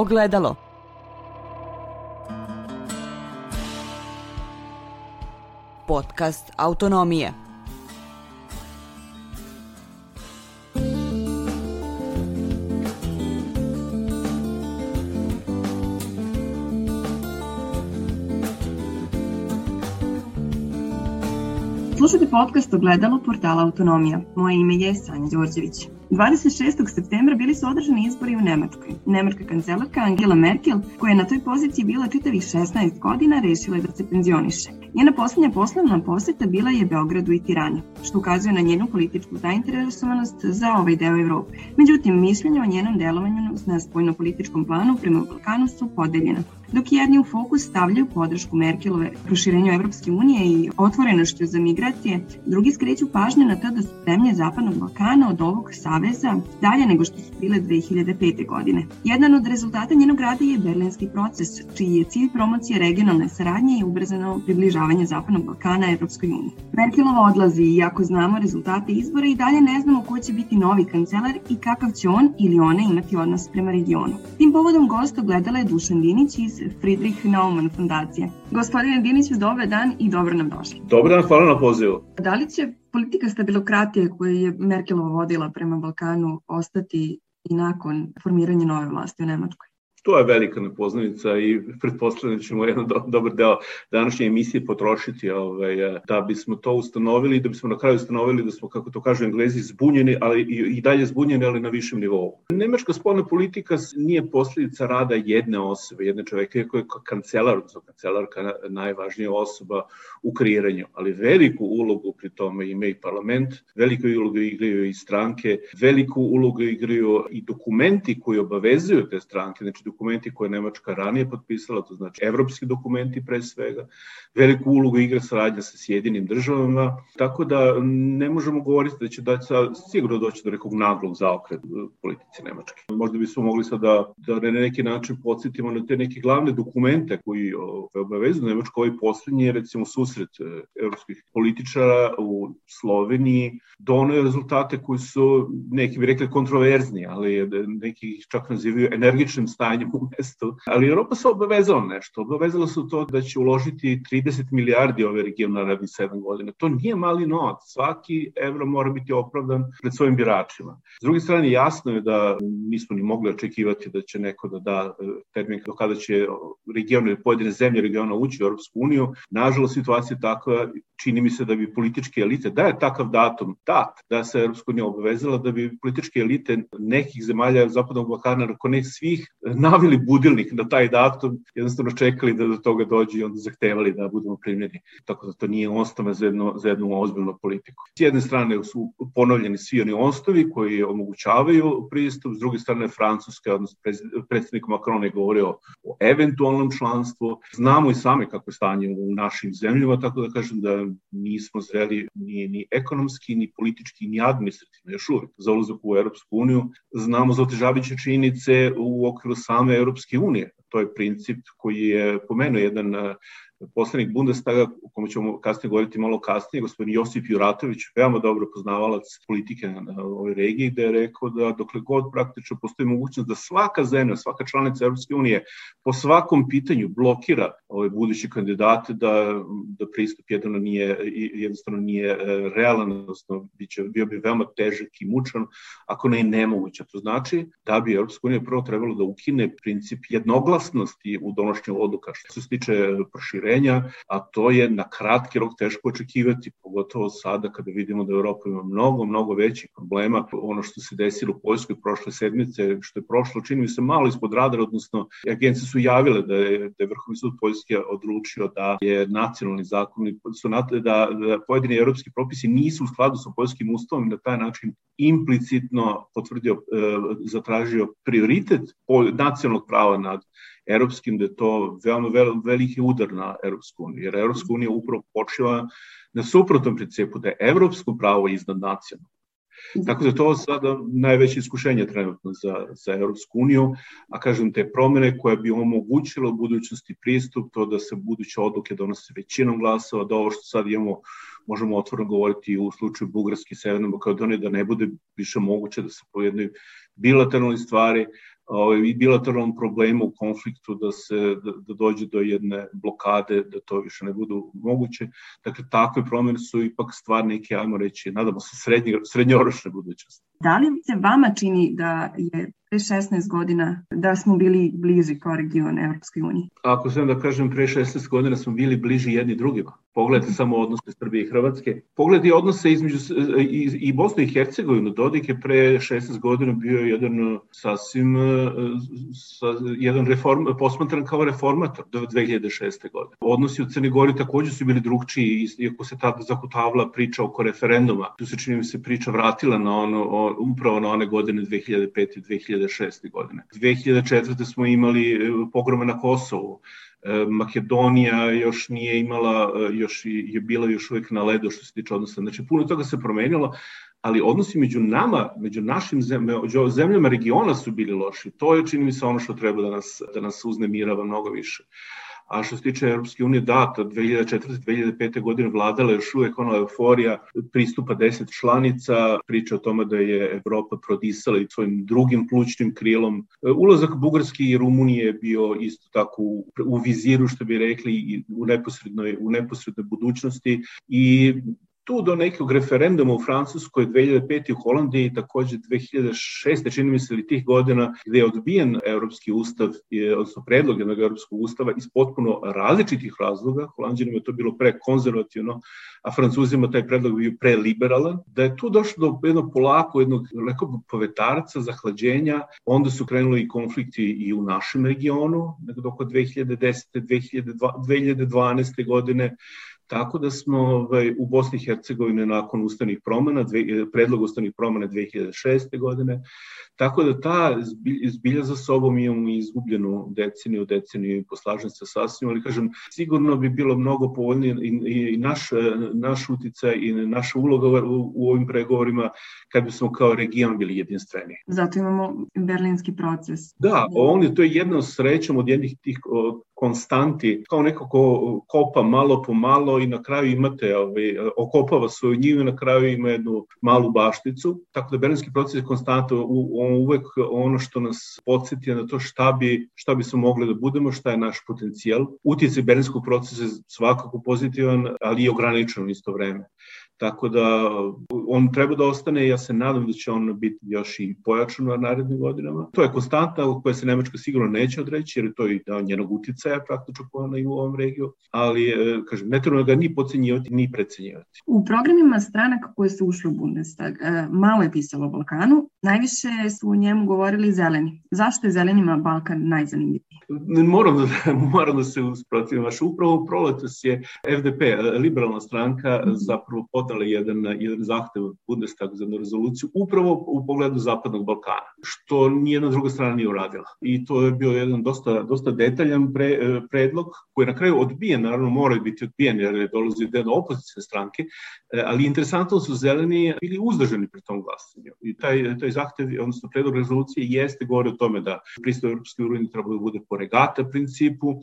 Ogledalo. Podcast Autonomije. Slušajte podcast Ogledalo portala Autonomija. Moje ime je Sanja Đorđević. 26. septembra bili su održani izbori u Nemačkoj. Nemačka kancelarka Angela Merkel, koja je na toj poziciji bila čitavih 16 godina, rešila je da se penzioniše. Njena poslednja poslovna poseta bila je Beogradu i Tirani, što ukazuje na njenu političku zainteresovanost za ovaj deo Evrope. Međutim, mišljenja o njenom delovanju na spojno-političkom planu prema Balkanu su podeljena dok jedni u fokus stavljaju podršku Merkelove proširenju Evropske unije i otvorenošću za migracije, drugi skreću pažnju na to da su zemlje Zapadnog Balkana od ovog saveza dalje nego što su bile 2005. godine. Jedan od rezultata njenog rada je berlinski proces, čiji je cilj promocije regionalne saradnje i ubrzano približavanje Zapadnog Balkana Evropskoj uniji. Merkelova odlazi i ako znamo rezultate izbora i dalje ne znamo ko će biti novi kancelar i kakav će on ili ona imati odnos prema regionu. Tim povodom gosta gledala je Dušan Dinić iz Friedrich Naumann fundacije. Gospodine Diniću, dobar dan i dobro nam došli. Dobar dan, hvala na pozivu. Da li će politika stabilokratije koju je Merkelova vodila prema Balkanu ostati i nakon formiranja nove vlasti u Nemačkoj? To je velika nepoznanica i pretpostavljam da ćemo jedan do, dobar deo današnje emisije potrošiti ovaj, da bismo to ustanovili da bismo na kraju ustanovili da smo, kako to kažu englezi, zbunjeni, ali i, i dalje zbunjeni, ali na višem nivou. Nemačka spolna politika nije posledica rada jedne osobe, jedne čoveka, iako je kancelar, odnosno kancelarka najvažnija osoba u kreiranju, ali veliku ulogu pri tome ima i parlament, veliku ulogu igraju i stranke, veliku ulogu igraju i dokumenti koji obavezuju te stranke, znači dokumenti koje je Nemačka ranije potpisala, to znači evropski dokumenti pre svega, veliku ulogu igra saradnja sa Sjedinim državama, tako da ne možemo govoriti da će da sigurno doći do nekog naglog zaokreta politici Nemačke. Možda bismo mogli sad da, da na neki način podsjetimo na te neke glavne dokumente koji obavezuju Nemačku. Ovaj poslednji je recimo susret e, evropskih političara u Sloveniji, donoje rezultate koji su, neki bi rekli, kontroverzni, ali neki čak nazivaju energičnim stanjem u mestu. Ali Europa se obavezala nešto. Obavezala su to da će uložiti 30 milijardi ove region na narednih 7 godina. To nije mali novac. Svaki evro mora biti opravdan pred svojim biračima. S druge strane, jasno je da nismo ni mogli očekivati da će neko da da e, termin do kada će region pojedine zemlje regiona ući u Europsku uniju. Nažalost, situacija je takva, čini mi se da bi političke elite, da je takav datum dat, da se Europska unija obavezala da bi političke elite nekih zemalja Zapadnog Balkana, ako ne svih, navili budilnik na taj datum, jednostavno čekali da do toga dođe i onda zahtevali da budemo primljeni. Tako da to nije ostave za, jedno, za jednu ozbiljnu politiku. S jedne strane su ponovljeni svi oni osnovi koji omogućavaju pristup, s druge strane Francuska, odnosno predsednik Macron je govorio o eventualnom članstvu. Znamo i sami kako je stanje u našim zemljama, tako da kažem da nismo zreli ni, ni ekonomski, ni politički, ni administrativno još uvijek za ulazak u Europsku uniju. Znamo za otežavajuće činjenice u okviru same Europske unije. To je princip koji je pomenuo jedan poslanik Bundestaga, o kome ćemo kasnije govoriti malo kasnije, gospodin Josip Juratović, veoma dobro poznavalac politike na ovoj regiji, gde je rekao da dokle god praktično postoji mogućnost da svaka zemlja, svaka članica Europske unije po svakom pitanju blokira ove buduće kandidate da, da pristup jedno nije, jednostavno nije e, realan, odnosno biće, bio bi veoma težak i mučan, ako ne i nemoguće. To znači da bi Europska unija prvo trebalo da ukine princip jednoglasnosti u donošenju odluka što se tiče proširenja proširenja, a to je na kratki rok teško očekivati, pogotovo sada kada vidimo da Evropa ima mnogo, mnogo većih problema. Ono što se desilo u Poljskoj prošle sedmice, što je prošlo, čini mi se malo ispod radara, odnosno agencije su javile da je, da je Vrhovni sud Poljske odlučio da je nacionalni zakon, da, da pojedini evropski propisi nisu u skladu sa poljskim ustavom i na taj način implicitno potvrdio, e, zatražio prioritet nacionalnog prava nad europskim, da je to veoma vel, veliki udar na Europsku uniju, jer Europska unija upravo počiva na suprotnom principu da je evropsko pravo iznad nacionalnog. Tako da to sada najveće iskušenje trenutno za, za Europsku uniju, a kažem te promene koje bi omogućilo u budućnosti pristup, to da se buduće odluke donose većinom glasova, da ovo što sad imamo možemo otvorno govoriti u slučaju Bugarske i Severne Makedonije, da ne bude više moguće da se po jednoj bilateralnoj stvari ovaj, bilateralnom problemu, konfliktu da se da, da dođe do jedne blokade, da to više ne budu moguće. Dakle, takve promene su ipak stvar neke, ajmo reći, nadamo se, srednje, srednjoročne budućnosti. Da li se vama čini da je pre 16 godina da smo bili bliži kao region Evropskoj uniji? Ako sam da kažem, pre 16 godina smo bili bliži jedni drugima. Pogledajte samo odnose Srbije i Hrvatske. Pogledajte odnose između i, i Bosne i Hercegovine. Dodik je pre 16 godina bio jedan sasvim sa, jedan reform, posmatran kao reformator do 2006. godine. Odnosi u Crnoj Gori takođe su bili drugčiji, iako se tada zakutavla priča oko referenduma. Tu se čini mi se priča vratila na ono, upravo na one godine 2005. i 2006. godine. 2004. smo imali e, pogrome na Kosovu. E, Makedonija još nije imala, e, još je bila još uvek na ledu što se tiče odnosa. Znači, puno toga se promenilo, ali odnosi među nama, među našim zemljama, regiona su bili loši. To je, čini mi se, ono što treba da nas, da nas uznemirava mnogo više. A što se tiče Europske unije, da, 2004-2005. godine vladala još uvek ona euforija pristupa 10 članica, priča o tome da je Evropa prodisala i svojim drugim plućnim krilom. Ulazak Bugarske i Rumunije je bio isto tako u, u viziru, što bi rekli, u neposrednoj, u neposrednoj budućnosti i tu do nekog referenduma u Francuskoj 2005. u Holandiji, takođe 2006. čini mi se li tih godina, gde je odbijen Evropski ustav, odnosno predlog jednog Evropskog ustava iz potpuno različitih razloga, Holandijima je to bilo pre konzervativno, a Francuzima taj predlog bio pre liberalan, da je tu došlo do jednog polako, jednog lekog povetarca, zahlađenja, onda su krenuli i konflikti i u našem regionu, nekdo oko 2010. 2012. godine, Tako da smo ovaj, u Bosni i Hercegovini nakon ustavnih promena, dve, predlog ustavnih promena 2006. godine, tako da ta zbilja za sobom imamo izgubljenu deceniju, deceniju i poslažen se sasvim, ali kažem, sigurno bi bilo mnogo povoljnije i, i, i naš, naš uticaj i naša uloga u, u ovim pregovorima kad bismo kao region bili jedinstveni. Zato imamo berlinski proces. Da, on je, to je jedno srećom od jednih tih konstanti, kao neko ko kopa malo po malo i na kraju imate, ovaj, okopava svoju njivu i na kraju ima jednu malu bašticu. Tako da berlinski proces je konstantno on uvek ono što nas podsjeti na to šta bi, šta bi smo mogli da budemo, šta je naš potencijal. Utjecaj berlinskog procesa je svakako pozitivan, ali i ograničen u isto vreme. Tako da on treba da ostane, ja se nadam da će on biti još i pojačan na narednim godinama. To je konstanta koja se Nemačka sigurno neće odreći, jer je to i njenog uticaja praktično ona ima u ovom regiju, ali e, kažem, ne treba ga ni pocenjivati, ni precenjivati. U programima stranaka koje su ušli u Bundestag, e, malo je pisalo o Balkanu, najviše su u njemu govorili zeleni. Zašto je zelenima Balkan najzanimljiviji? Moram da, moram da se usprotivim. Vaš upravo proletos je FDP, liberalna stranka, mhm. zapravo podala jedan, jedan zahtev Bundestag za rezoluciju upravo u pogledu Zapadnog Balkana, što nijedna druga strana nije uradila. I to je bio jedan dosta, dosta detaljan pre, predlog koji na kraju odbijen, naravno mora biti odbijen jer je dolazi od jedne opozicijne stranke, ali interesantno su zeleni bili uzdržani pri tom glasanju. I taj, taj zahtev, odnosno predlog rezolucije jeste govori o tome da pristup Europske unije treba da bude po regata principu,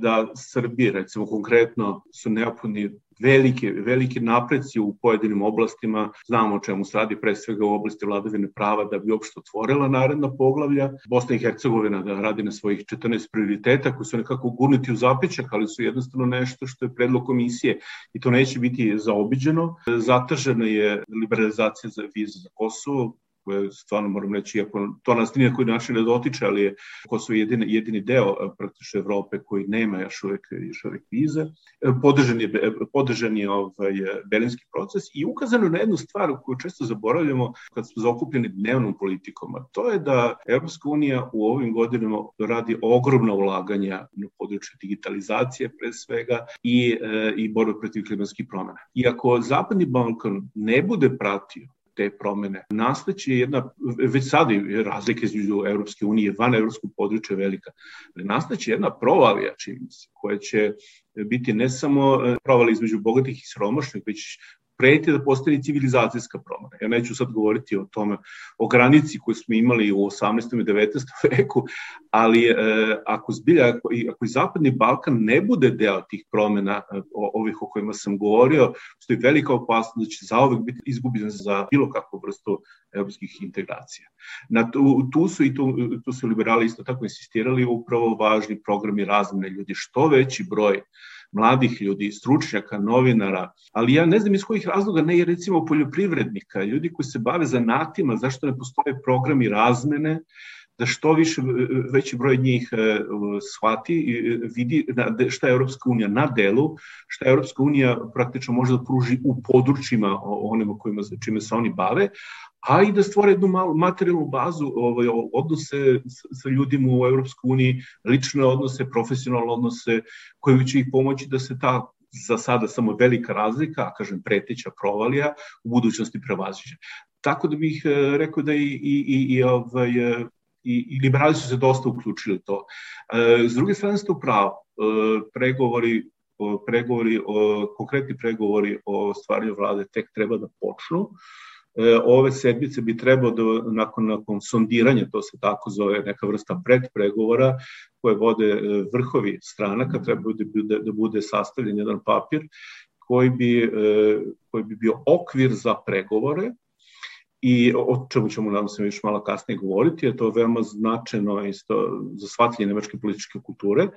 da Srbije, recimo konkretno, su neophodni velike, velike napreci u pojedinim oblastima. Znamo o čemu se radi, pre svega u oblasti vladavine prava, da bi uopšte otvorila naredna poglavlja. Bosna i Hercegovina da radi na svojih 14 prioriteta koji su nekako gurniti u zapećak, ali su jednostavno nešto što je predlog komisije i to neće biti zaobiđeno. Zatržena je liberalizacija za vize za Kosovo, koje stvarno moram reći, iako to nas ni na koji način ne dotiče, ali je Kosovo jedini, jedini deo e, praktično Evrope koji nema još uvek, još uvek vize. E, podržan je, podržan je ovaj, berlinski proces i ukazano na jednu stvar koju često zaboravljamo kad smo zaokupljeni dnevnom politikom, a to je da Evropska unija u ovim godinama radi ogromna ulaganja na području digitalizacije pre svega i, i borbe protiv klimatskih promena. I ako Zapadni Balkan ne bude pratio te promene. Nastaće jedna, već sad je razlika između Evropske unije van evropskog područja velika, ali nastaće jedna provalija, čini se, koja će biti ne samo e, provalija između bogatih i siromašnih, već preti da postane civilizacijska promena. Ja neću sad govoriti o tome, o granici koju smo imali u 18. i 19. veku, ali e, ako zbilja, ako i, ako i Zapadni Balkan ne bude deo tih promena e, o, ovih o kojima sam govorio, stoji velika opasnost da će zaovek biti izgubljen za bilo kakvu vrstu evropskih integracija. Na tu, tu su i tu, tu su liberali isto tako insistirali upravo važni programi razmene ljudi, što veći broj mladih ljudi, stručnjaka, novinara, ali ja ne znam iz kojih razloga ne je recimo poljoprivrednika, ljudi koji se bave zanatima, zašto ne postoje programi razmene, da što više veći broj njih e, shvati i vidi šta je Europska unija na delu, šta je Europska unija praktično može da pruži u područjima onima kojima, čime se oni bave, a i da stvore jednu malu materijalnu bazu ovaj, odnose sa ljudima u Evropskoj uniji, lične odnose, profesionalne odnose, koji će ih pomoći da se ta za sada samo velika razlika, a kažem preteća provalija, u budućnosti prevaziđe. Tako da bih e, rekao da i, i, i, i, ovaj, e, i, i liberali su se dosta uključili to. E, s druge strane ste upravo, pregovori pregovori, konkretni pregovori o stvaranju vlade tek treba da počnu. Ove sedmice bi trebao da nakon, nakon sondiranja, to se tako zove neka vrsta predpregovora, koje vode e, vrhovi stranaka, treba da bude, da bude sastavljen jedan papir koji bi, e, koji bi bio okvir za pregovore, i o čemu ćemo, nadam se, još malo kasnije govoriti, je to veoma značajno isto za shvatanje nemačke političke kulture,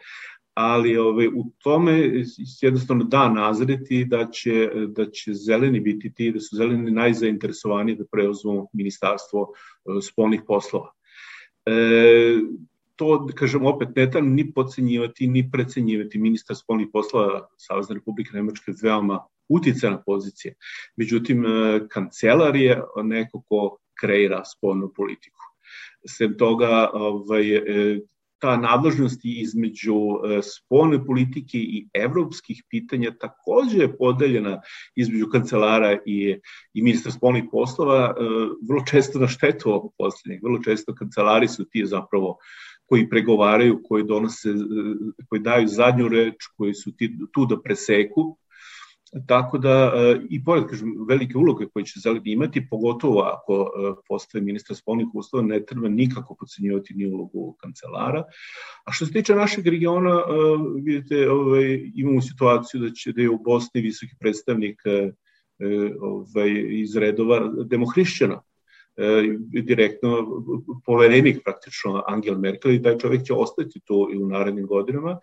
ali ovaj, u tome jednostavno da nazreti da će, da će zeleni biti ti, da su zeleni najzainteresovaniji da preuzmu ministarstvo e, spolnih poslova. E, to, kažem, opet ne ni pocenjivati, ni precenjivati. Ministar spolnih poslova Savezne Republike Nemačke veoma uticana pozicija. Međutim, e, kancelar je neko ko kreira spolnu politiku. Sem toga, ovaj, ta nadležnost između e, spolne politike i evropskih pitanja takođe je podeljena između kancelara i, i ministra spolnih poslova, e, vrlo često na štetu ovog poslednjeg. Vrlo često kancelari su ti zapravo koji pregovaraju, koji donose, e, koji daju zadnju reč, koji su ti, tu da preseku Tako da, e, i pored, kažem, velike uloge koje će Zeleni imati, pogotovo ako e, postave ministra spolnih uslova, ne treba nikako pocenjivati ni ulogu kancelara. A što se tiče našeg regiona, e, vidite, ovaj, imamo situaciju da će da je u Bosni visoki predstavnik ovaj, iz redova demohrišćana direktno poverenik praktično Angel Merkel i taj čovek će ostati tu i u narednim godinama.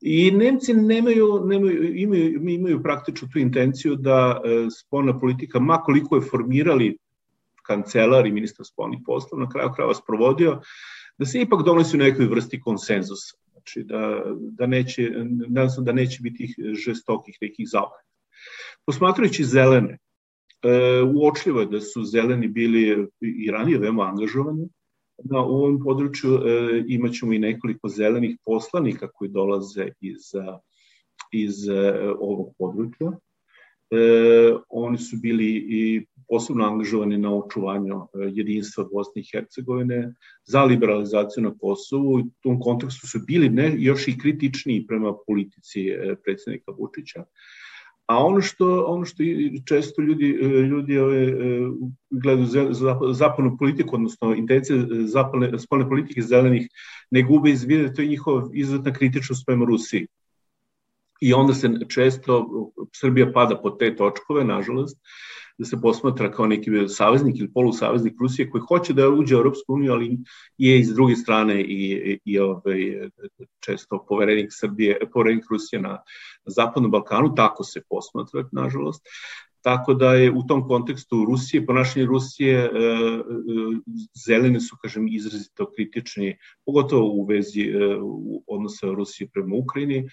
I Nemci nemaju, nemaju, imaju, imaju praktično tu intenciju da e, spolna politika, makoliko je formirali kancelar i ministar spolnih poslova, na kraju krava sprovodio, da se ipak donosi u nekoj vrsti konsenzusa. Znači da, da neće, se da neće biti žestokih nekih zaokreta. Posmatrajući zelene, e, uočljivo je da su zeleni bili i ranije veoma angažovani, Na ovom području e, imaćemo i nekoliko zelenih poslanika koji dolaze iz, iz e, ovog područja. E, oni su bili i posebno angažovani na očuvanju e, jedinstva Bosne i Hercegovine, za liberalizaciju na Kosovu. U tom kontekstu su bili ne, još i kritičniji prema politici e, predsednika Vučića. A ono što, ono što često ljudi, ljudi ove, gledaju zapadnu politiku, odnosno intencije zapadne, spolne politike zelenih, ne gube iz vida, to je njihova izuzetna kritičnost prema Rusiji. I onda se često Srbija pada po te točkove, nažalost, da se posmatra kao neki saveznik ili polusaveznik Rusije koji hoće da uđe u Europsku uniju, ali je iz druge strane i, i, i ovaj, često poverenik Srbije, poverenik Rusije na, Zapadnom Balkanu, tako se posmatra, nažalost. Tako da je u tom kontekstu Rusije, ponašanje Rusije, e, e, zelene su, kažem, izrazito kritični, pogotovo u vezi e, odnosa Rusije prema Ukrajini,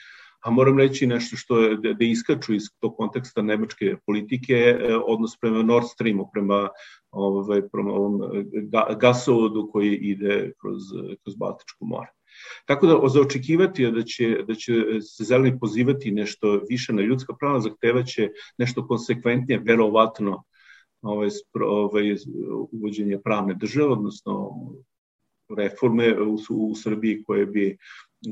a moram reći nešto što je da, da iskaču iz tog konteksta nemačke politike, e, odnos prema Nord Streamu, prema, ovaj, prema ovom ga, gasovodu koji ide kroz, kroz Baltičko more. Tako da za očekivati je da će, da će se zeleni pozivati nešto više na ljudska prava, zahtevaće nešto konsekventnije, verovatno ovaj, ovaj, uvođenje pravne države, odnosno reforme u, u Srbiji koje bi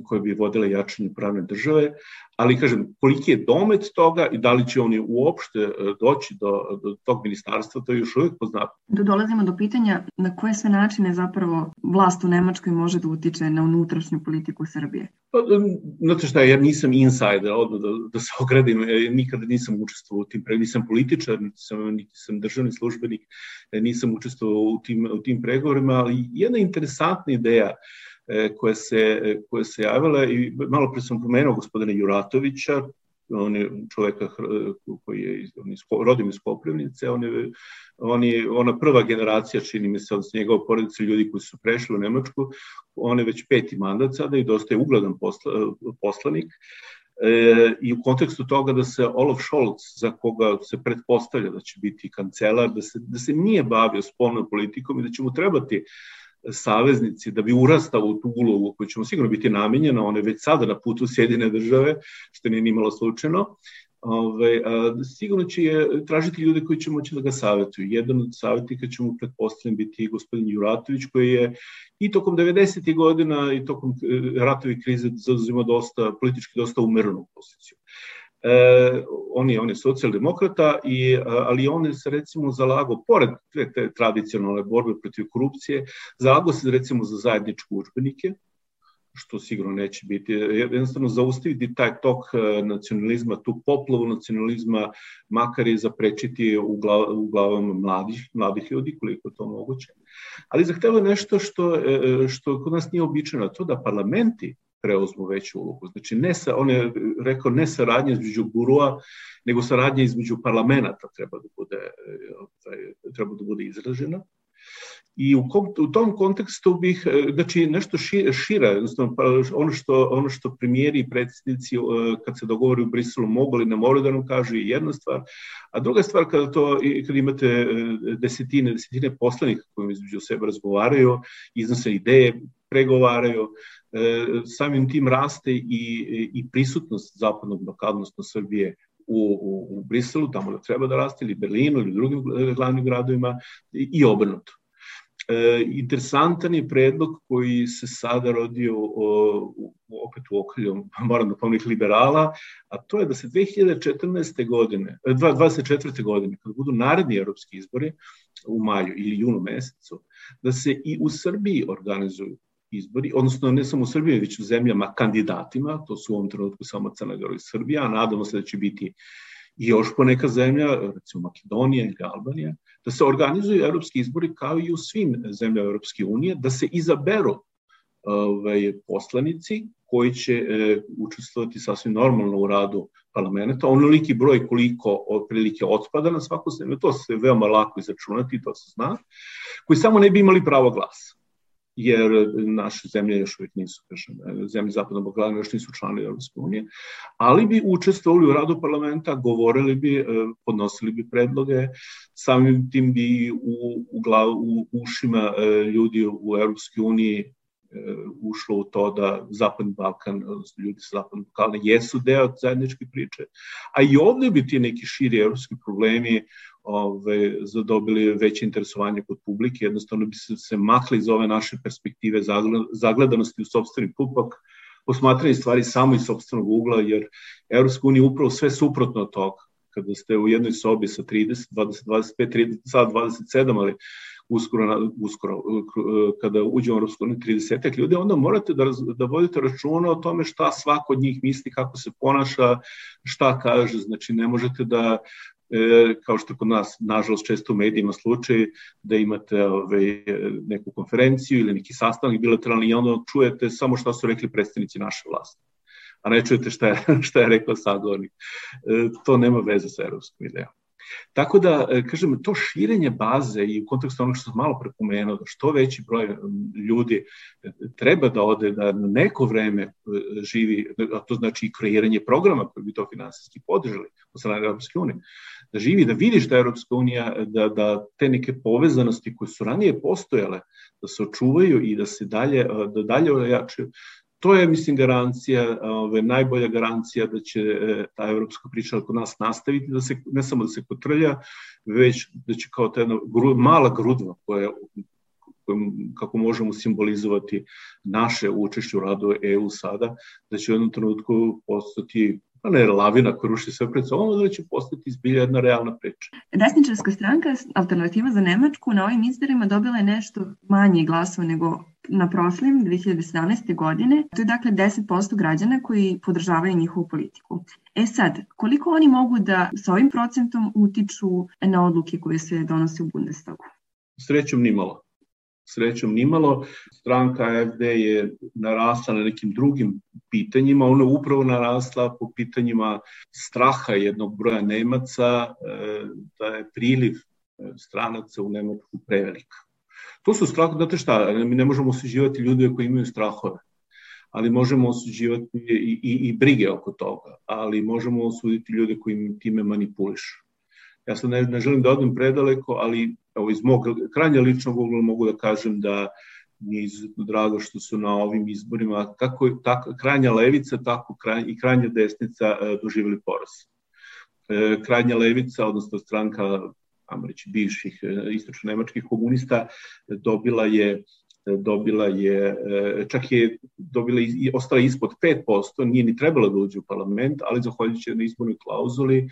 koje bi vodile jačanju pravne države, ali kažem, koliki je domet toga i da li će oni uopšte e, doći do, do tog ministarstva, to je još uvijek poznato. Da dolazimo do pitanja na koje sve načine zapravo vlast u Nemačkoj može da utiče na unutrašnju politiku Srbije. Pa, znate šta, ja nisam insider, odno da, da se ogradim, e, nikada nisam učestvovao u tim, pre, nisam političar, niti sam, niti sam državni službenik, e, nisam učestvovao u tim, u tim pregovorima, ali jedna interesantna ideja koja se, koja se javila i malo pre sam pomenuo gospodina Juratovića, on je čoveka koji je on iz, rodim iz Koprivnice, on je, on je ona prva generacija, čini mi se, od njegova porodica ljudi koji su prešli u Nemačku, on je već peti mandat sada i dosta je ugledan posla, poslanik. E, I u kontekstu toga da se Olaf Scholz, za koga se pretpostavlja da će biti kancelar, da se, da se nije bavio spolnom politikom i da će mu trebati saveznici da bi urastao u tu ulogu koju ćemo sigurno biti namenjena, on je već sada na putu Sjedine države, što nije nimalo slučajno, Ove, a, sigurno će je tražiti ljude koji će moći da ga savjetuju. Jedan od savjetnika će mu pretpostavljam biti gospodin Juratović koji je i tokom 90. godina i tokom e, ratovi krize zauzima dosta, politički dosta umerenu poziciju. E, on je on je socijaldemokrata i ali on se recimo zalagao pored te, te tradicionalne borbe protiv korupcije, zalagao se recimo za zajedničke udžbenike što sigurno neće biti, jednostavno zaustaviti taj tok e, nacionalizma, tu poplavu nacionalizma, makar i zaprečiti u, glav, u glavama mladih, mladih ljudi, koliko to moguće. Ali zahteva nešto što, e, što kod nas nije običano, to da parlamenti preuzmu veću ulogu. Znači, ne sa, on je rekao ne saradnja između gurua, nego saradnja između parlamenta treba da bude, ovaj, treba da bude izražena. I u, kom, u tom kontekstu bih, znači nešto šire, jednostavno pa, ono što, ono što premijeri i predsjednici kad se dogovori u Briselu mogu li ne moraju da nam kažu je jedna stvar, a druga stvar kada, to, kada imate desetine, desetine poslanika koji između sebe razgovaraju, iznose ideje, pregovaraju, E, samim tim raste i, i prisutnost zapadnog bloka, odnosno Srbije u, u, u Briselu, tamo da treba da raste, ili Berlinu, ili drugim glavnim gradovima, i, i obrnuto. E, interesantan je predlog koji se sada rodio o, opet u okrilju, moram da pomenih liberala, a to je da se 2014. godine, 24. godine, kad budu naredni evropski izbori u maju ili junu mesecu, da se i u Srbiji organizuju izbori, odnosno ne samo u Srbiji, već u zemljama kandidatima, to su u ovom trenutku samo Crna Gora i Srbija, a nadamo se da će biti i još poneka zemlja, recimo Makedonija ili Albanija, da se organizuju evropski izbori kao i u svim zemljama Evropske unije, da se izaberu ovaj, poslanici koji će e, učestvovati sasvim normalno u radu parlamenta, onoliki broj koliko otprilike otpada na svaku zemlju, to se veoma lako izračunati, to se zna, koji samo ne bi imali pravo glasa jer naše zemlje još uvijek nisu, kažem, zemlje Zapadnog Balkana još nisu člani Europske unije, ali bi učestvovali u radu parlamenta, govorili bi, e, podnosili bi predloge, samim tim bi u, u, glav, u ušima e, ljudi u Europske uniji e, ušlo u to da Zapadni Balkan, ljudi sa Zapadnog Balkana jesu deo zajedničke priče, a i ovde bi ti neki širi evropski problemi ove, zadobili veće interesovanje kod publike, jednostavno bi se, se makli iz ove naše perspektive zagledanosti u sobstveni pupak, posmatranje stvari samo iz sobstvenog ugla, jer Evropska unija upravo sve suprotno od toga. Kada ste u jednoj sobi sa 30, 20, 25, 30, sad 27, ali uskoro, uskoro kada uđemo u Europsku uniju 30 ljudi, onda morate da, da vodite računa o tome šta svako od njih misli, kako se ponaša, šta kaže, znači ne možete da e, kao što kod nas, nažalost, često u medijima slučaj da imate ove, ovaj, neku konferenciju ili neki sastanak bilateralni i onda čujete samo šta su rekli predstavnici naše vlasti a ne čujete šta je, šta je rekao sagovornik. E, to nema veze sa evropskom idejom. Tako da, e, kažem, to širenje baze i u kontekstu onog što sam malo prepomenuo, da što veći broj ljudi e, treba da ode, da na neko vreme e, živi, a to znači i kreiranje programa koji bi to finansijski podržali od strane Europske unije, da živi, da vidi šta je Europska unija, da, da te neke povezanosti koje su ranije postojale, da se očuvaju i da se dalje, da dalje ojačaju, to je, mislim, garancija, ove, najbolja garancija da će e, ta evropska priča kod nas nastaviti, da se, ne samo da se kotrlja, već da će kao ta jedna gru, mala grudva koja kako možemo simbolizovati naše učešće u radu EU sada, da će u jednom trenutku postati pa ne lavina koja ruši sve pred sobom, da će postati izbilja jedna realna priča. Desničarska stranka, alternativa za Nemačku, na ovim izborima dobila je nešto manje glasova nego na prošlim 2017. godine. To je dakle 10% građana koji podržavaju njihovu politiku. E sad, koliko oni mogu da sa ovim procentom utiču na odluke koje se donose u Bundestagu? Srećom nimalo srećom nimalo. Stranka AFD je narasla na nekim drugim pitanjima, ona je upravo narasla po pitanjima straha jednog broja Nemaca, e, da je priliv e, stranaca u Nemačku prevelik. To su strah, znate šta, mi ne možemo osuđivati ljude koji imaju strahove, ali možemo osuđivati i, i, i brige oko toga, ali možemo osuditi ljude koji time manipulišu. Ja sad ne, ne želim da odem predaleko, ali evo, iz mog krajnje ličnog ugla mogu da kažem da mi je izuzetno drago što su na ovim izborima kako tako, krajnja levica, tako kraj, i krajnja desnica e, doživjeli poraz. E, krajnja levica, odnosno stranka reći, bivših e, istočno-nemačkih komunista, dobila je dobila je, e, čak je dobila i ostala ispod 5%, nije ni trebala da uđe u parlament, ali zahvaljujući na izbornoj klauzuli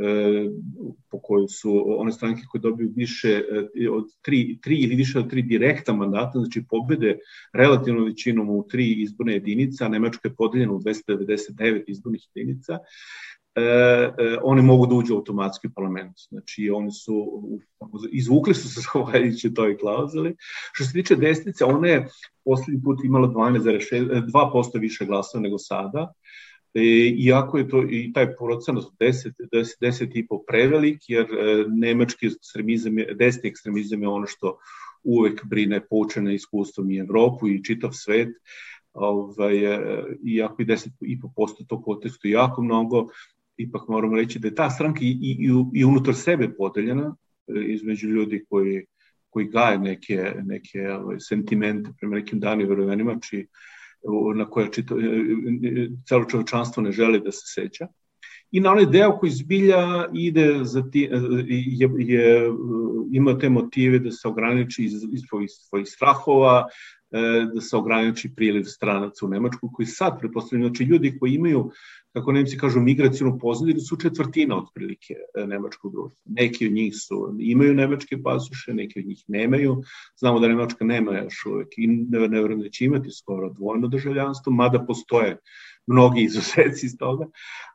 E, po kojoj su one stranke koje dobiju više od tri, tri ili više od tri direkta mandata, znači pobede relativno većinom u tri izborne jedinice, a Nemačka je podeljena u 299 izbornih jedinica, one mogu da uđu automatski u parlament. Znači, oni su, izvukli su se zahvaljujući toj klauzuli. Što se tiče desnice, ona je poslednji put imala 12,6, 2% više glasova nego sada, E, iako je to i taj procenat 10, 10, 10 i po prevelik, jer e, nemački ekstremizam, je, desni ekstremizam je ono što uvek brine poučene iskustvom i Evropu i čitav svet, ovaj, e, iako i 10 i po posto to kontekstu jako mnogo, ipak moramo reći da je ta stranka i, i, i unutar sebe podeljena e, između ljudi koji koji gaje neke, neke ovaj, sentimente prema nekim danim vremenima, čiji na koje čito, e, e, celo čovečanstvo ne želi da se seća. I na onaj deo koji zbilja ide za ti, je, je, ima te motive da se ograniči iz, iz svojih, svojih strahova, da se ograniči priliv stranaca u Nemačku, koji sad, pretpostavljamo, znači ljudi koji imaju kako Nemci kažu, migracijonu pozadinu su četvrtina otprilike e, nemačkog društva. Neki od njih su, imaju nemačke pasoše, neki od njih nemaju. Znamo da Nemačka nema još uvek i ne, ne verujem da će imati skoro dvojno državljanstvo, mada postoje mnogi izuzeci iz toga.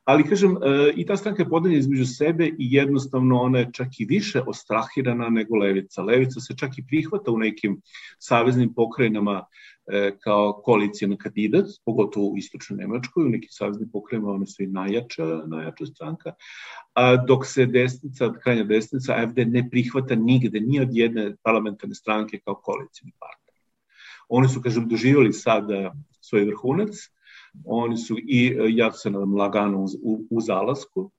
Ali, kažem, e, i ta stranka je podeljena između sebe i jednostavno ona je čak i više ostrahirana nego levica. Levica se čak i prihvata u nekim saveznim pokrajinama E, kao koalicijan kandidat, pogotovo u istočnoj Nemačkoj, u nekim saveznim pokrenima one su i najjača, najjača stranka, a dok se desnica, krajnja desnica, AFD ne prihvata nigde, ni od jedne parlamentarne stranke kao koalicijni partner. Oni su, kažem, doživjeli sada svoj vrhunac, oni su i, ja se nadam, lagano u, u, zalasku,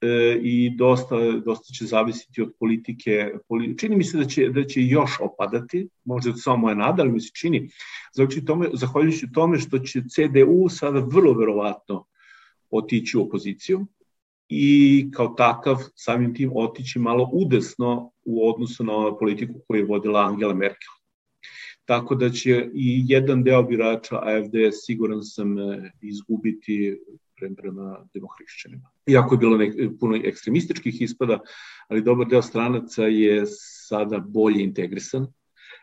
e, i dosta, dosta će zavisiti od politike. Čini mi se da će, da će još opadati, možda samo moja nada, ali mi se čini, zahvaljujući tome, zahvaljujući tome što će CDU sada vrlo verovatno otići u opoziciju i kao takav samim tim otići malo udesno u odnosu na politiku koju je vodila Angela Merkel. Tako da će i jedan deo birača AFD, siguran sam, e, izgubiti prema demohrišćanima. Iako je bilo nek, puno ekstremističkih ispada, ali dobar deo stranaca je sada bolje integrisan.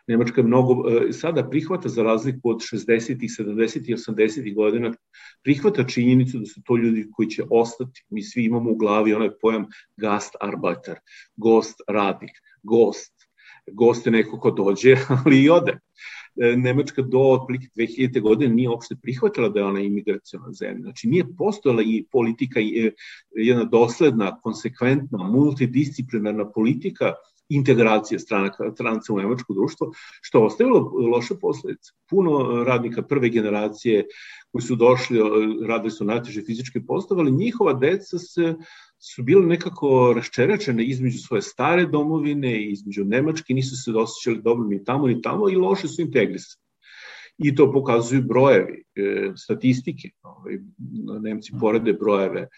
Nemačka mnogo, e, sada prihvata za razliku od 60. 70. i 80. godina, prihvata činjenicu da su to ljudi koji će ostati. Mi svi imamo u glavi onaj pojam Gastarbeiter, gost radnik, gost. Gost je neko ko dođe, ali i ode. E, Nemačka do otprilike 2000. godine nije uopšte prihvatila da je ona imigracijona zemlja. Znači nije postojala i politika, i jedna dosledna, konsekventna, multidisciplinarna politika integracije stranaka, stranca u nemačko društvo, što ostavilo loše posledice. Puno radnika prve generacije koji su došli, radili su najteže fizičke postave, ali njihova deca se su bile nekako raščeračene između svoje stare domovine i između Nemačke, nisu se osjećali dobro ni tamo ni tamo i loše su integrisani. I to pokazuju brojevi, e, statistike. Ovaj, Nemci porede brojeve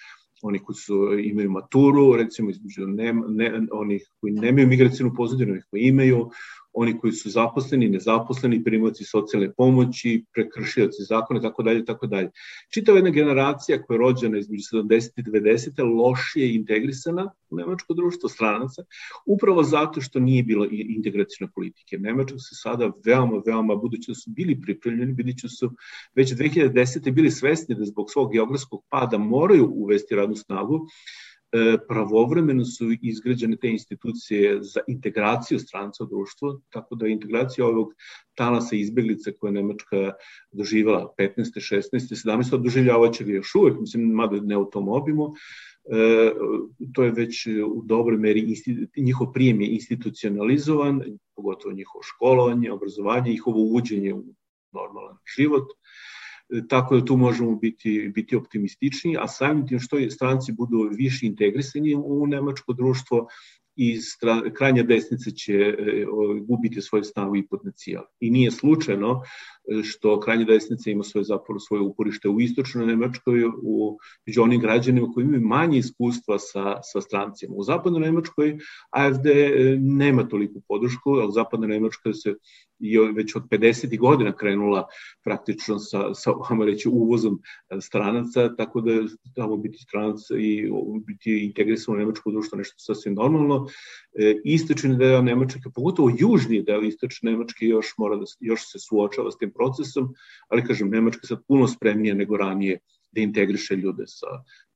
oni koji su, imaju maturu, recimo između ne, ne, onih koji nemaju migracijnu pozadinu, onih koji imaju, oni koji su zaposleni, nezaposleni, primaci socijalne pomoći, prekršioci zakone, tako dalje, tako dalje. Čitava jedna generacija koja je rođena između 70. i 90. lošije integrisana u nemačko društvo stranaca, upravo zato što nije bilo integracijne politike. Nemačka se sada veoma, veoma, budući da su bili pripremljeni, budući su već 2010. bili svesni da zbog svog geografskog pada moraju uvesti radnu snagu, pravovremeno su izgrađene te institucije za integraciju stranca u društvo, tako da integracija ovog talasa izbeglica koje Nemačka doživala 15. 16. 17. doživljavaće ga još uvek, mislim, mada ne u tom obimu, e, to je već u dobroj meri, njihov prijem je institucionalizovan, pogotovo njihovo školovanje, obrazovanje, njihovo uvođenje u normalan život, tako da tu možemo biti, biti optimistični, a samim tim što stranci budu više integrisani u nemačko društvo, i krajnja desnica će e, gubiti svoj snagu i potencijal. I nije slučajno što krajnja desnica ima svoje zapravo svoje uporište u istočnoj Nemačkoj, u, među onim građanima koji imaju manje iskustva sa, sa strancima. U zapadnoj Nemačkoj AFD e, nema toliko podršku, ali zapadna Nemačka se je već od 50. godina krenula praktično sa, sa reći, uvozom stranaca, tako da tamo biti stranac i biti integrisan u nemačko društvo nešto sasvim normalno. E, istočni deo Nemačke, pogotovo južni deo istočne Nemačke još, mora da, još se suočava s tim procesom, ali kažem, Nemačka sad puno spremnije nego ranije da integriše ljude sa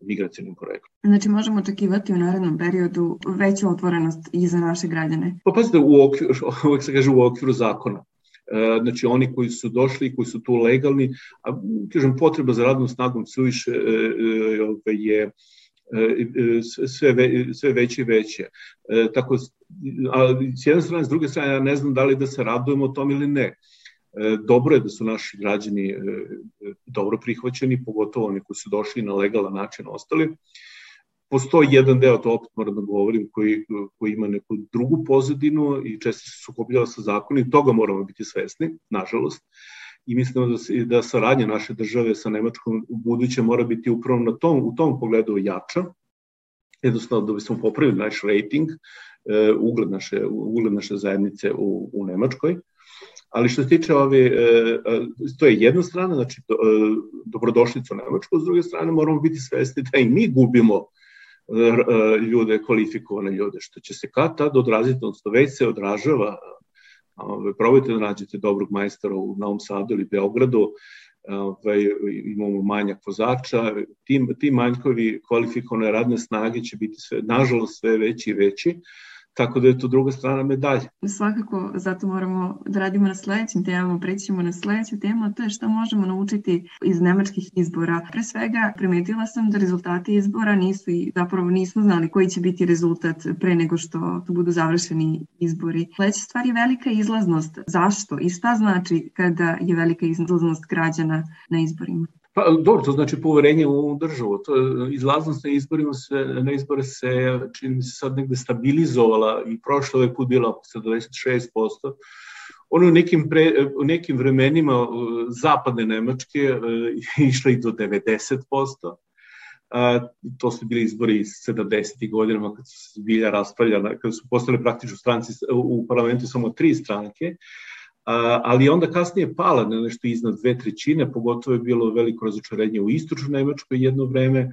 migracijnim projektom. Znači možemo očekivati u narednom periodu veću otvorenost i za naše građane? Pa pazite, u okviru, uvek se kaže u okviru zakona. E, znači oni koji su došli, koji su tu legalni, a kažem potreba za radnom snagom suviše e, je sve, ve, sve veće i veće. tako, a s jedne strane, s druge strane, ja ne znam da li da se radujemo tom ili ne. E, dobro je da su naši građani e, dobro prihvaćeni, pogotovo oni koji su došli na legalan način ostali. Postoji jedan deo, to opet moram da govorim, koji, koji ima neku drugu pozadinu i često se sukobljava sa zakoni, toga moramo biti svesni, nažalost. I mislimo da, da saradnja naše države sa Nemačkom u buduće mora biti upravo na tom, u tom pogledu jača, jednostavno da bismo popravili naš rating, e, ugled naše, ugled naše zajednice u, u Nemačkoj. Ali što se tiče ove, e, e, to je jedna strana, znači e, dobrodošlica u Nemačku, s druge strane moramo biti svesni da i mi gubimo ljude, kvalifikovane ljude, što će se kad tad odraziti, odnosno već se odražava, probajte da nađete dobrog majstora u Novom Sadu ili Beogradu, ovaj, imamo manjak vozača, ti, ti manjkovi kvalifikovane radne snage će biti sve, nažalost sve veći i veći, Tako da je to druga strana medalje. Svakako, zato moramo da radimo na sledećim temama, prećemo na sledeću temu, a to je šta možemo naučiti iz nemačkih izbora. Pre svega, primetila sam da rezultati izbora nisu i zapravo nismo znali koji će biti rezultat pre nego što budu završeni izbori. Sledeća stvar je velika izlaznost. Zašto i šta znači kada je velika izlaznost građana na izborima? Pa, dobro, to znači poverenje u državu. To, izlaznost na izborima se, na izbore se, čini mi se sad negde stabilizovala i prošle ovaj put bila oko 76%. Ono u nekim, pre, u nekim vremenima zapadne Nemačke e, išla i do 90%. A, to su bili izbori iz 70. godinama kad su se zbilja raspravljala, kad su postale praktično stranci u parlamentu samo tri stranke ali onda kasnije pala na nešto iznad dve trećine, pogotovo je bilo veliko razočarenje u istočnoj Nemačkoj jedno vreme,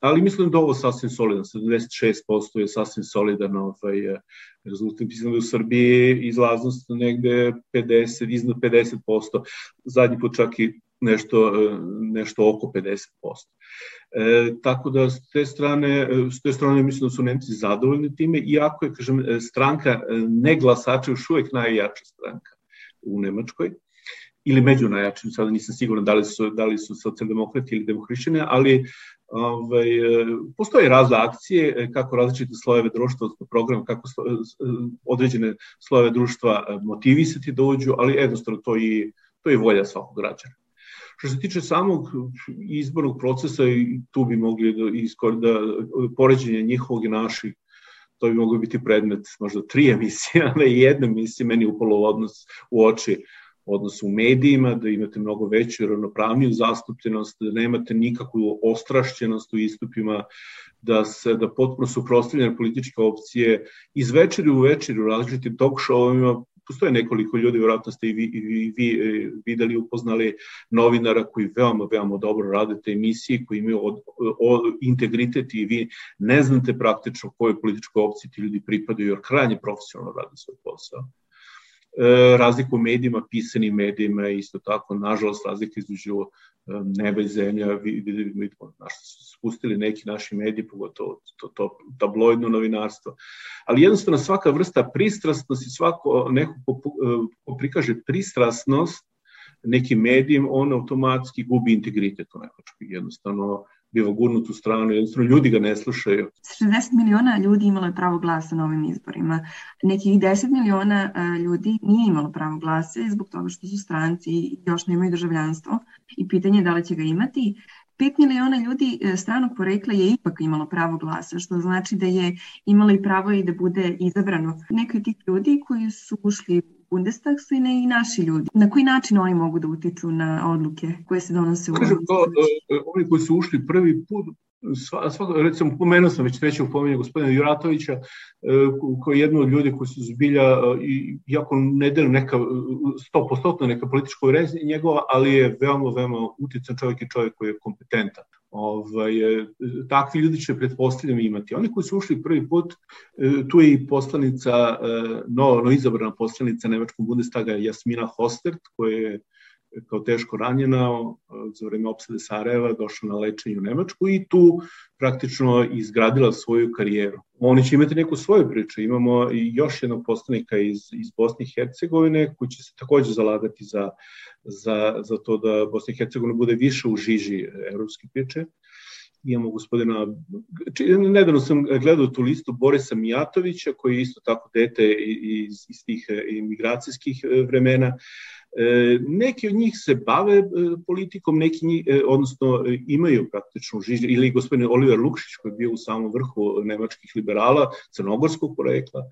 ali mislim da ovo sasvim solidan, 76% je sasvim solidan ovaj, rezultat. Mislim da u Srbiji izlaznost negde 50, iznad 50%, zadnji put čak i nešto, nešto oko 50%. E, tako da s te strane, s te strane mislim da su Nemci zadovoljni time, iako je, kažem, stranka ne glasača još uvek najjača stranka u Nemačkoj ili među najjačim, sada nisam siguran da li su, da li su socijaldemokrati ili demohrišćane, ali ovaj, postoje razne akcije e, kako različite slojeve društva, program, kako slo, e, određene slojeve društva motivisati da uđu, ali jednostavno to je, to je volja svakog građana. Što se tiče samog izbornog procesa, tu bi mogli da, da poređenje njihovog i naših to bi moglo biti predmet možda tri emisije, a ne jedna emisija, meni upalo odnos u oči odnos u medijima, da imate mnogo veću ravnopravniju zastupljenost, da nemate nikakvu ostrašćenost u istupima, da se da potpuno suprostavljene političke opcije iz večeri u večeri u različitim talk showima postoje nekoliko ljudi, vjerojatno ste i vi, i vi e, videli, upoznali novinara koji veoma, veoma dobro rade te emisije, koji imaju od, od, integritet i vi ne znate praktično kojoj političkoj opciji ti ljudi pripadaju, jer krajnje profesionalno rade svoj posao. E, razliku u medijima, pisanim medijima isto tako, nažalost, razlika između e, neba i zemlja, vidimo, naš, spustili neki naši mediji, pogotovo to, to tabloidno novinarstvo. Ali jednostavno svaka vrsta pristrasnosti, svako neko ko, ko prikaže pristrasnost nekim medijem, on automatski gubi integritet u Nemačkoj. Jednostavno, biva gurnut u stranu, jednostavno ljudi ga ne slušaju. 60 miliona ljudi imalo je pravo glasa na ovim izborima. Nekih 10 miliona e, ljudi nije imalo pravo glasa zbog toga što su stranci i još nemaju državljanstvo i pitanje je da li će ga imati. 5 miliona ljudi e, stranog porekla je ipak imalo pravo glasa, što znači da je imalo i pravo i da bude izabrano. Neki od tih ljudi koji su ušli Bundestag su i, ne, i naši ljudi. Na koji način oni mogu da utiču na odluke koje se donose u Kažem, to, uh, oni koji su ušli prvi put, sva, sva, recimo pomenuo sam već treće upomenje gospodina Juratovića, uh, koji je jedno od ljudi koji su zbilja, uh, iako ne delim neka, 100% neka politička uređenja njegova, ali je veoma, veoma utican čovjek i čovjek koji je kompetentan ovaj, takvi ljudi će pretpostavljam imati. Oni koji su ušli prvi put, e, tu je i poslanica, e, no, no izabrana poslanica Nemačkog Bundestaga Jasmina Hostert, koja je kao teško ranjena za vreme opsade Sarajeva, došla na lečenje u Nemačku i tu praktično izgradila svoju karijeru. Oni će imati neku svoju priču. Imamo i još jednog poslanika iz, iz Bosne i Hercegovine koji će se takođe zalagati za, za, za to da Bosna i Hercegovina bude više u žiži evropske priče imamo gospodina, nedavno sam gledao tu listu Borisa Mijatovića, koji je isto tako dete iz, iz tih imigracijskih vremena, neki od njih se bave e, politikom, neki njih, e, odnosno imaju praktično žižnje, ili gospodin Oliver Lukšić koji je bio u samom vrhu nemačkih liberala, crnogorskog porekla.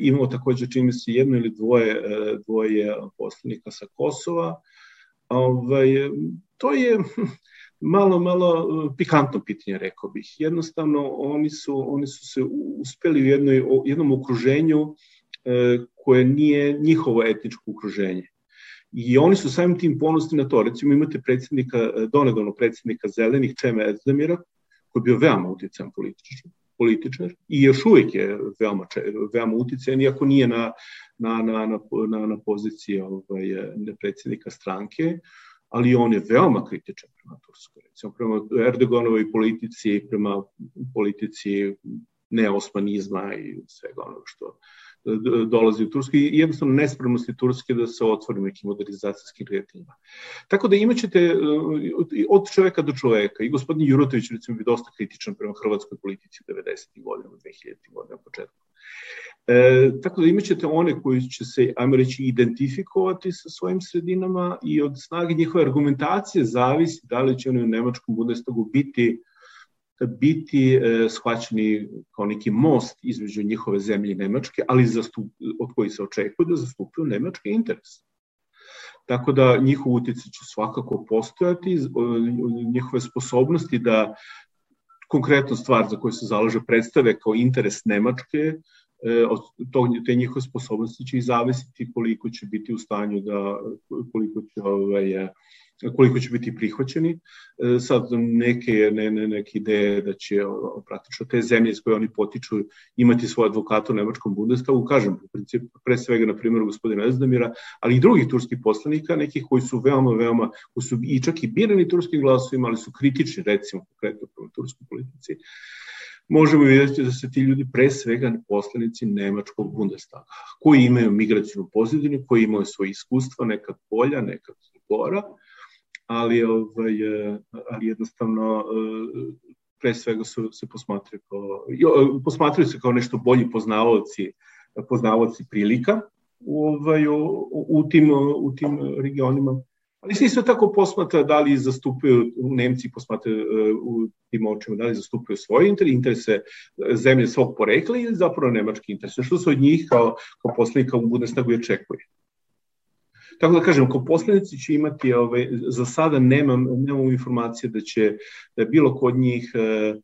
Imamo takođe čini se jedno ili dvoje, dvoje poslanika sa Kosova. Ovaj, to je malo, malo pikantno pitanje, rekao bih. Jednostavno, oni su, oni su se uspeli u jednoj, jednom okruženju koje nije njihovo etničko okruženje. I oni su samim tim ponosni na to. Recimo imate predsednika, donedavno predsednika zelenih Čeme Ezdemira, koji je bio veoma utican političar, političar i još uvijek je veoma, veoma utican, iako nije na, na, na, na, na, na poziciji ovaj, predsednika stranke, ali on je veoma kritičan prema Turskoj. Recimo, prema Erdoganovoj politici, prema politici neosmanizma i svega onoga što, dolazi u Tursku i jednostavno nespremnosti Turske da se otvori nekim modernizacijskim kreativima. Tako da imaćete e, od čoveka do čoveka i gospodin Jurotović recimo bi dosta kritičan prema hrvatskoj politici u 90. godina, 2000. godina početku. E, tako da imaćete one koji će se, ajmo reći, identifikovati sa svojim sredinama i od snage njihove argumentacije zavisi da li će oni u Nemačkom Bundestagu biti biti e, shvaćeni kao neki most između njihove zemlje i Nemačke, ali zastup, od koji se očekuje da zastupaju nemačke interese. Tako da njihov utjecaj će svakako postojati, njihove sposobnosti da konkretnu stvar za koju se zalaže predstave kao interes Nemačke, e, od tog, te njihove sposobnosti će i zavisiti koliko će biti u stanju da, koliko će ovaj, koliko će biti prihvaćeni. E, sad neke, ne, ne, neke ideje da će praktično te zemlje iz koje oni potiču imati svoje advokata u Nemačkom Bundestagu, kažem, u principu, pre svega na primjeru gospodina Ezdamira, ali i drugih turskih poslanika, nekih koji su veoma, veoma, koji su i čak i birani turskim glasovima, ali su kritični, recimo, konkretno prema turskoj politici možemo vidjeti da se ti ljudi pre svega poslanici Nemačkog Bundestaga, koji imaju migracijnu pozadinu, koji imaju svoje iskustva, nekad bolja, nekad gora, ali, ovaj, e, ali jednostavno e, pre svega su, se posmatraju kao, posmatraju se kao nešto bolji poznavaoci, poznavaoci prilika u, ovaj, u, u, tim, u tim regionima. Ali se isto tako posmatra da li zastupaju, Nemci posmatraju e, u tim očima, da li zastupaju svoje interese, zemlje svog porekla ili zapravo nemački interese, što se od njih kao, kao poslanika u Bundestagu očekuje. Tako da kažem, kao poslanici će imati, ovaj, za sada nemam, nemam informacije da će da bilo kod njih e,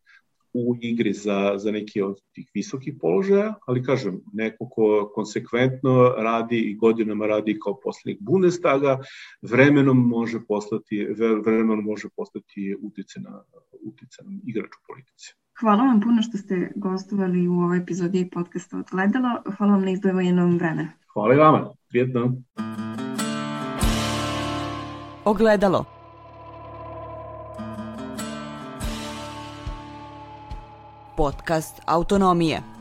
u igri za, za neki od tih visokih položaja, ali kažem, neko ko konsekventno radi i godinama radi kao poslednik Bundestaga, vremenom može postati, vremenom može postati uticenan, uticenan igrač u politici. Hvala vam puno što ste gostovali u ovoj epizodi podcasta Odgledalo. Hvala vam na izdvojenom vremenu. Hvala i vama. Prijetno. Ogledalo. Podcast Autonomije.